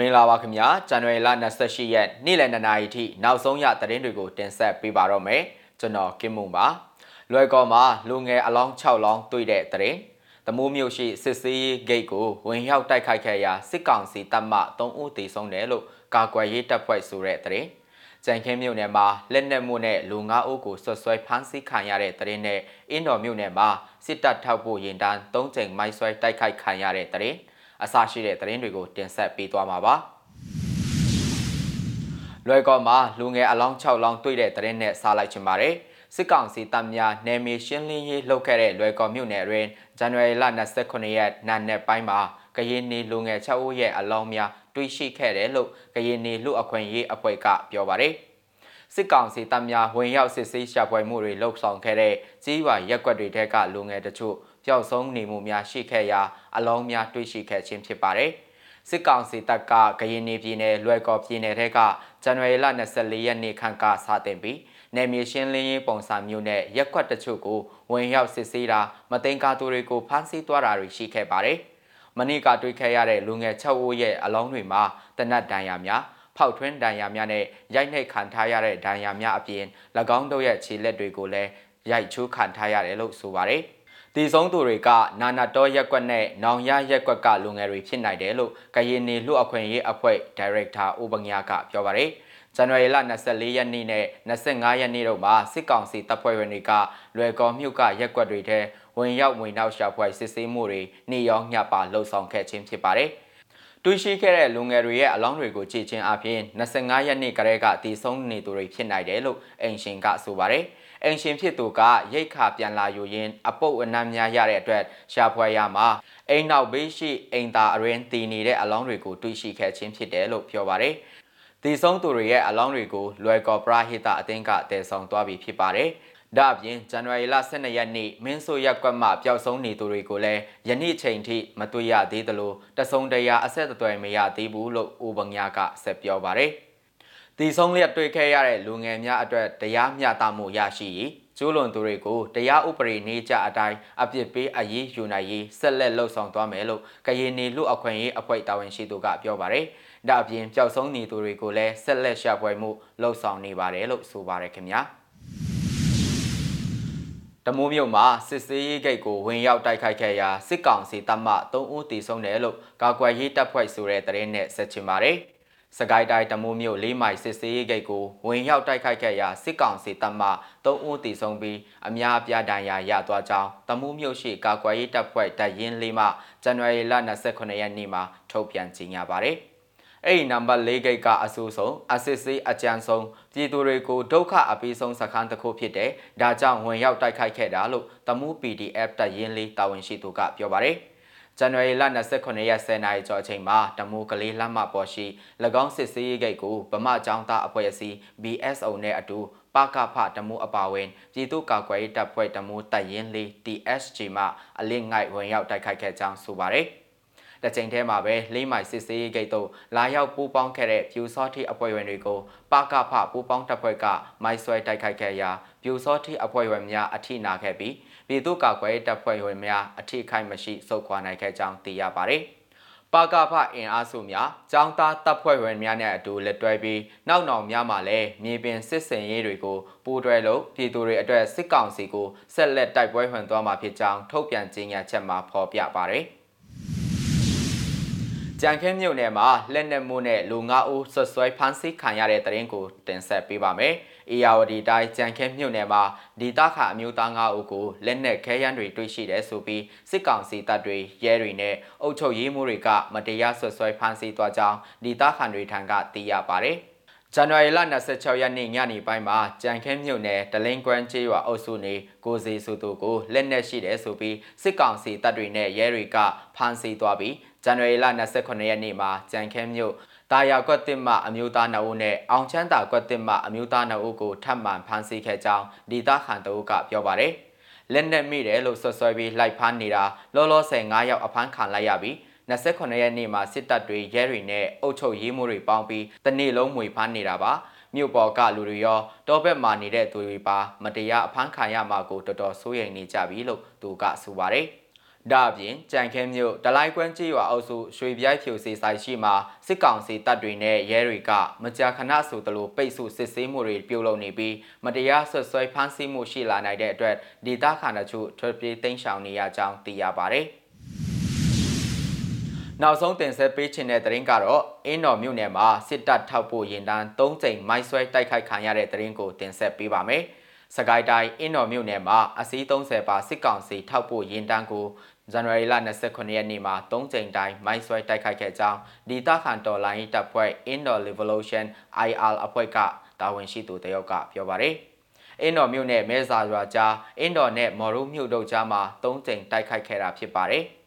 မင်္ဂလာပါခင်ဗျာဇန်နဝါရီလ28ရက်နေ့လယ်2နာရီထိနောက်ဆုံးရသတင်းတွေကိုတင်ဆက်ပေးပါတော့မယ်ကျွန်တော်ကင်မွန်ပါလွယ်ကော်မှာလူငယ်အလောင်း6လောင်းတွေ့တဲ့သတင်းတမိုးမြို့ရှိစစ်စေးဂိတ်ကိုဝင်ရောက်တိုက်ခိုက်ခဲ့ရာစစ်ကောင်စီတပ်မှ3ဦးသေဆုံးတယ်လို့ကာကွယ်ရေးတပ်ဖွဲ့ဆိုတဲ့သတင်းကြံခင်းမြို့နယ်မှာလက်နက်မှုနဲ့လူ9ဦးကိုဆွဆွဲဖမ်းဆီးခံရတဲ့သတင်းနဲ့အင်းတော်မြို့နယ်မှာစစ်တပ်ထောက်ပို့ရင်တန်း3ကြိမ်မိုင်းဆွဲတိုက်ခိုက်ခံရတဲ့သတင်း အစရှိတဲ့သတင်းတွေကိုတင်ဆက်ပေးသွားမှာပါလွယ်ကော်မှာလူငယ်အလောင်း6လောင်းတွေ့တဲ့သတင်းနဲ့စားလိုက်ချင်ပါတယ်စစ်ကောင်စီတပ်များနယ်မြေရှင်းလင်းရေးလုပ်ခဲ့တဲ့လွယ်ကော်မြို့နယ်တွင်ဇန်နဝါရီလ29ရက်နံနက်ပိုင်းမှာကရင်နေလူငယ်6ဦးရဲ့အလောင်းများတွေ့ရှိခဲ့တယ်လို့ကရင်နေလူအခွင့်ရေးအဖွဲ့ကပြောပါတယ်စစ်ကောင်စီတပ်များဝင်ရောက်စစ်ဆေးရှာဖွေမှုတွေလှုပ်ဆောင်ခဲ့တဲ့ကြီးရွာရက်ကွက်တွေထက်ကလူငယ်တချို့ ပျောက်ဆုံးနေမှုများရှိခဲ့ရာအလောင်းများတွေ့ရှိခဲ့ခြင်းဖြစ်ပါတယ်။စစ်ကောင်စီတပ်ကကရင်နေပြည်နယ်လွယ်ကော်ပြည်နယ်ထက်ကဇန်နဝါရီလ24ရက်နေ့ခန့်ကစတင်ပြီးနယ်မြေရှင်းလင်းရေးပုံစံမျိုးနဲ့ရက်ကွက်တချို့ကိုဝင်ရောက်စစ်ဆေးတာမသိမ်းကားသူတွေကိုဖမ်းဆီးသွားတာတွေရှိခဲ့ပါတယ်။မနေ့ကတွေ့ခဲ့ရတဲ့လူငယ်6ဦးရဲ့အလောင်းတွေမှာတနတ်ဒဏ်ရာများဖောက်ထွင်းဒဏ်ရာများနဲ့ရိုက်နှိပ်ခံထားရတဲ့ဒဏ်ရာများအပြင်၎င်းတို့ရဲ့ခြေလက်တွေကိုလည်းရိုက်ချိုးခံထားရတယ်လို့ဆိုပါတယ်။ တည်ဆုံးသူတွေကနာနာတော်ရက်ကွက်နဲ့နောင်ရရက်ကွက်ကလူငယ်တွေဖြစ်နိုင်တယ်လို့ကရင်နေလူအခွင့်ရေးအဖွဲ့ဒါရိုက်တာဦးပညာကပြောပါတယ်ဇန်နဝါရီလ24ရက်နေ့နဲ့25ရက်နေ့တို့မှာစစ်ကောင်စီတပ်ဖွဲ့ဝင်တွေကလွယ်ကော်မြို့ကရက်ကွက်တွေထဲဝင်ရောက်ဝင်နောက်ရှာဖွေစစ်ဆေးမှုတွေနေရောညပါလှုပ်ဆောင်ခဲ့ခြင်းဖြစ်ပါတယ်။ တွေ့ရှိခဲ့တဲ့လူငယ်တွေရဲ့အလောင်းတွေကိုကြည့်ချင်းအပြင်25ရက်နေ့ကလေးကတည်ဆုံးနေသူတွေဖြစ်နိုင်တယ်လို့အင်ရှင်ကဆိုပါတယ်။အင်ရှင်ဖြစ်သူကရိတ်ခါပြန်လာယူရင်းအပုတ်အနှံ့များရတဲ့အတွက်ရှာဖွေရမှာအိမ်နောက်ဘေးရှိအိမ်သာအရင်တည်နေတဲ့အလောင်းတွေကိုတွေ့ရှိခဲ့ခြင်းဖြစ်တယ်လို့ပြောပါတယ်။ဒီဆုံးသူတွေရဲ့အလောင်းတွေကိုလွယ်ကော်ပရာဟိတအသင်းကတည်ဆောင်သွားပြီဖြစ်ပါတယ်။ ဒါ့အပြင်ဇန်နဝါရီလ12ရက်နေ့မင်းဆိုရက်ကွက်မှပျောက်ဆုံးနေသူတွေကိုလည်းယနေ့ချိန်ထိမတွေ့ရသေးသလိုတဆုံတရာအဆက်အသွယ်မရသေးဘူးလို့ဦးပညာကဆက်ပြောပါတယ်။တည်ဆုံးလျက်တွေ့ခဲ့ရတဲ့လူငယ်များအတွက်တရားမျှတမှုရရှိရေးကျူးလွန်သူတွေကိုတရားဥပဒေနေကြအတိုင်းအပြစ်ပေးအရေးယူနိုင်ရေးဆက်လက်လှုပ်ဆောင်သွားမယ်လို့ကရင်နေလူအခွင့်အရေးအဖွဲ့တာဝန်ရှိသူကပြောပါတယ်။ဒါအပြင်ပျောက်ဆုံးနေသူတွေကိုလည်းဆက်လက်ရှာဖွေမှုလှုပ်ဆောင်နေပါတယ်လို့ဆိုပါတယ်ခင်ဗျာ။ တမိုးမြို့မှာစစ်စေးရေးဂိတ်ကိုဝင်ရောက်တိုက်ခိုက်ခဲ့ရာစစ်ကောင်စီတပ်မှ3ဦးတည်ဆုံးတယ်လို့ကာကွယ်ရေးတပ်ဖွဲ့ဆိုတဲ့သတင်းနဲ့ဆက်ချင်ပါတယ်။စကိုင်းတိုင်းတမိုးမြို့၄မိုင်စစ်စေးဂိတ်ကိုဝင်ရောက်တိုက်ခိုက်ခဲ့ရာစစ်ကောင်စီတပ်မှ၃ဦးတည်ဆုံပြီးအများအပြားဒဏ်ရာရသွားကြောင်းတမိုးမြို့ရှိကာကွယ်ရေးတပ်ဖွဲ့တပ်ရင်း၄မှဇန်နဝါရီလ29ရက်နေ့မှာထုတ်ပြန်ကြေညာပါတယ်။ အဲ့ဒီနံပါတ်၄ဂိတ်ကအဆူဆုံးအစစ်စေးအကြံဆုံးပြည်သူတွေကိုဒုက္ခအပိဆုံးစခန်းတစ်ခုဖြစ်တဲ့ဒါကြောင့်ဝင်ရောက်တိုက်ခိုက်ခဲ့တာလို့တမူး PDF တပ်ရင်းလေးတာဝန်ရှိသူကပြောပါတယ်။ဇန်နဝါရီလ29ရက်10နာရီကျော်အချိန်မှာတမိုးကလေးလမ်းမပေါ်ရှိ၎င်းစစ်စေးရေးဂိတ်ကိုဗမာကျောင်းသားအဖွဲ့အစည်း BSO နဲ့အတူပကဖတမိုးအပါဝင်ပြည်သူ့ကာကွယ်ရေးတပ်ဖွဲ့တမိုးတပ်ရင်းလေး TSG မှအလင်းငိုက်ဝင်ရောက်တိုက်ခိုက်ခဲ့ကြောင်းဆိုပါတယ်။ တချိန်ထဲမှာပဲလေးမိုင်စစ်စေးဂိတ်သို့လာရောက်ပူးပေါင်းခဲ့တဲ့ပြူစောတိအဖွဲ့ဝင်တွေကိုပကဖပူးပေါင်းတပ်ဖွဲ့ကမိုင်းဆွဲတိုက်ခိုက်ခဲ့ရာပြူစောတိအဖွဲ့ဝင်များအထိနာခဲ့ပြီးပြည်သူ့ကာကွယ်တပ်ဖွဲ့ဝင်များအထိခိုက်မရှိစုခွာနိုင်ခဲ့ကြောင်းသိရပါတယ်။ပါကဖအင်အားစုများចောင်းသားတပ်ဖွဲ့ဝင်များနဲ့အတူလက်တွဲပြီးနောက်နောက်များမှလည်းမြေပြင်စစ်စင်ရေးတွေကိုပူးတွဲလို့ပြည်သူတွေအတွက်စစ်ကောင်စီကိုဆက်လက်တိုက်ပွဲဝင်သွားမှာဖြစ်ကြောင်းထုတ်ပြန်ကြေညာချက်မှာဖော်ပြပါတယ်။ ကြံခင်းမြို့နယ်မှာလက်နက်မှုနဲ့လူ၅ဦးဆွဆွဲဖမ်းဆီးခံရတဲ့တရင်ကိုတင်ဆက်ပေးပါမယ်။အေယာဝတီတိုင်းကြံခင်းမြို့နယ်မှာဒီတခါအမျိုးသား၅ဦးကိုလက်နက်ခဲယမ်းတွေတွေ့ရှိတယ်ဆိုပြီးစစ်ကောင်စီတပ်တွေရဲတွေနဲ့အုပ်ချုပ်ရေးမှူးတွေကမတရားဆွဆွဲဖမ်းဆီးသွားကြောင်းဒီတခါတွေထံကသိရပါတယ်။ ဇန်နဝါရီလ26ရက်နေ့ညနေပိုင်းမှာကြံခင်းမြို့နယ်ဒလင်းကွမ်းကျေးရွာအုပ်စုနေကိုစီစုသူကိုလက်နက်ရှိတယ်ဆိုပြီးစစ်ကောင်စီတပ်တွေနဲ့ရဲတွေကဖမ်းဆီးသွားပြီးဇန်နဝါရီလ29ရက်နေ့မှာကြံခဲမြို့တာယာကွက်တစ်မှအမျိုးသား2ဦးနဲ့အောင်ချမ်းသာကွက်တစ်မှအမျိုးသား2ဦးကိုထပ်မံဖမ်းဆီးခဲ့ကြောင်းဒေသခံတို့ကပြောပါတယ်။လက်နက်မိတယ်လို့ဆွဆွဲပြီးလိုက်ဖမ်းနေတာလောလောဆယ်9ယောက်အဖမ်းခံလိုက်ရပြီး 29ရက်နေ့မှာစစ်တပ်တွေရဲတွေနဲ့အုပ်ချုပ်ရေးမှုတွေပေါင်းပြီးတနေ့လုံးမှွေဖမ်းနေတာပါမြို့ပေါ်ကလူတွေရောတောဘက်မှာနေတဲ့သူတွေပါမတရားအဖမ်းခံရမှာကိုတော်တော်စိုးရိမ်နေကြပြီလို့သူကဆိုပါတယ်။ဒဒါအပြင်ကြံခဲမြို့ဒလိုက်ကွန်းကြီးရွာအုပ်စုရွှေပြိုက်ဖြူစီဆိုင်ရှိမှာစစ်ကောင်စီတပ်တွေနဲ့ရဲတွေကမကြာခဏဆိုသလိုပိတ်ဆို့စစ်ဆေးမှုတွေပြုလုပ်နေပြီးမတရားဆွဆွဲဖမ်းဆီးမှုရှိလာနိုင်တဲ့အတွက်ဒေသခံတချို့ထွက်ပြေးတိမ်းရှောင်နေရကြောင်းသိရပါတယ်။ နောက်ဆုံးတင်ဆက်ပေးခြင်းတဲ့သတင်းကတော့အင်းတော်မြို့နယ်မှာစစ်တပ်ထောက်ပို့ရင်တန်း၃ကြိမ်မိုင်းဆွဲတိုက်ခိုက်ခံရတဲ့သတင်းကိုတင်ဆက်ပေးပါမယ်။စကိုင်းတိုင်းအင်းတော်မြို့နယ်မှာအစီး30ပါစစ်ကောင်စီထောက်ပို့ရင်တန်းကိုဇန်နဝါရီလ29ရက်နေ့မှာ၃ကြိမ်တိုင်းမိုင်းဆွဲတိုက်ခိုက်ခဲ့ကြောင်းဒေသခံတော်လိုင်းတပ်ဖွဲ့ Indoor Revolution IR အဖွဲ့ကတာဝန်ရှိသူတယောက်ကပြောပါရယ်အင်းတော်မြို့နယ်မဲဆာရွာကြားအင်းတော်နဲ့မော်ရုမြို့တို့ကြားမှာ၃ကြိမ်တိုက်ခိုက်ခဲ့တာဖြစ်ပါတယ်။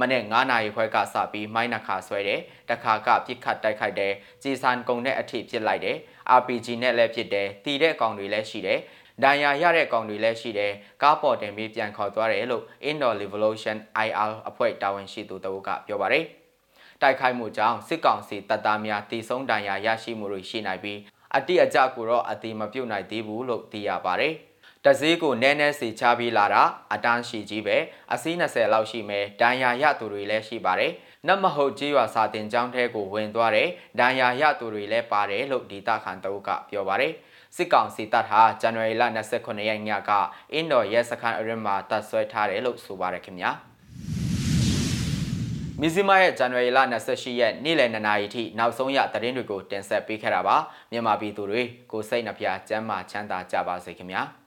မနေ့9နာရီခွဲကစပြီးမိုင်းနှခါဆွဲတယ်တခါကပြစ်ခတ်တိုက်ခိုက်တယ်ကြည်စံကုံနဲ့အထိပြစ်လိုက်တယ် RPG နဲ့လည်းဖြစ်တယ်တီတဲ့ကောင်တွေလည်းရှိတယ်ဒဏ်ရာရတဲ့ကောင်တွေလည်းရှိတယ်ကားပေါ်တင်ပြီးပြန်ခေါ်သွားတယ်လို့ Indoor Revolution IR အဖွဲ့တာဝန်ရှိသူတအုပ်ကပြောပါတယ်တိုက်ခိုက်မှုကြောင့်စစ်ကောင်စီတပ်သားများတီဆုံးဒဏ်ရာရရှိမှုတွေရှိနိုင်ပြီးအတိအကျကိုတော့အတိမပြုတ်နိုင်သေးဘူးလို့သိရပါတယ်။ တစည်းကိုနည်းနည်းစီချပြီးလာတာအတန်းရှိကြီးပဲအစီး20လောက်ရှိမယ်ဒဏ်ရာရသူတွေလည်းရှိပါတယ်နတ်မဟုတ်ကြီးရွာစာတင်ကျောင်းထဲကိုဝင်သွားတယ်ဒဏ်ရာရသူတွေလည်းပါတယ်လို့ဒေတာခန်တအုပ်ကပြောပါတယ်စစ်ကောင်စီတပ်ဟာဇန်နဝါရီလ29ရက်ညကအင်းတော်ရဲစခန်းအရင်းမှာတပ်ဆွဲထားတယ်လို့ဆိုပါတယ်ခင်ဗျာမီဇီမာရဲ့ဇန်နဝါရီလ28ရက်နေ့လယ်2နာရီထိနောက်ဆုံးရသတင်းတွေကိုတင်ဆက်ပေးခဲ့တာပါမြန်မာပြည်သူတွေကိုစိတ်နှပြကျန်းမာချမ်းသာကြပါစေခင်ဗျာ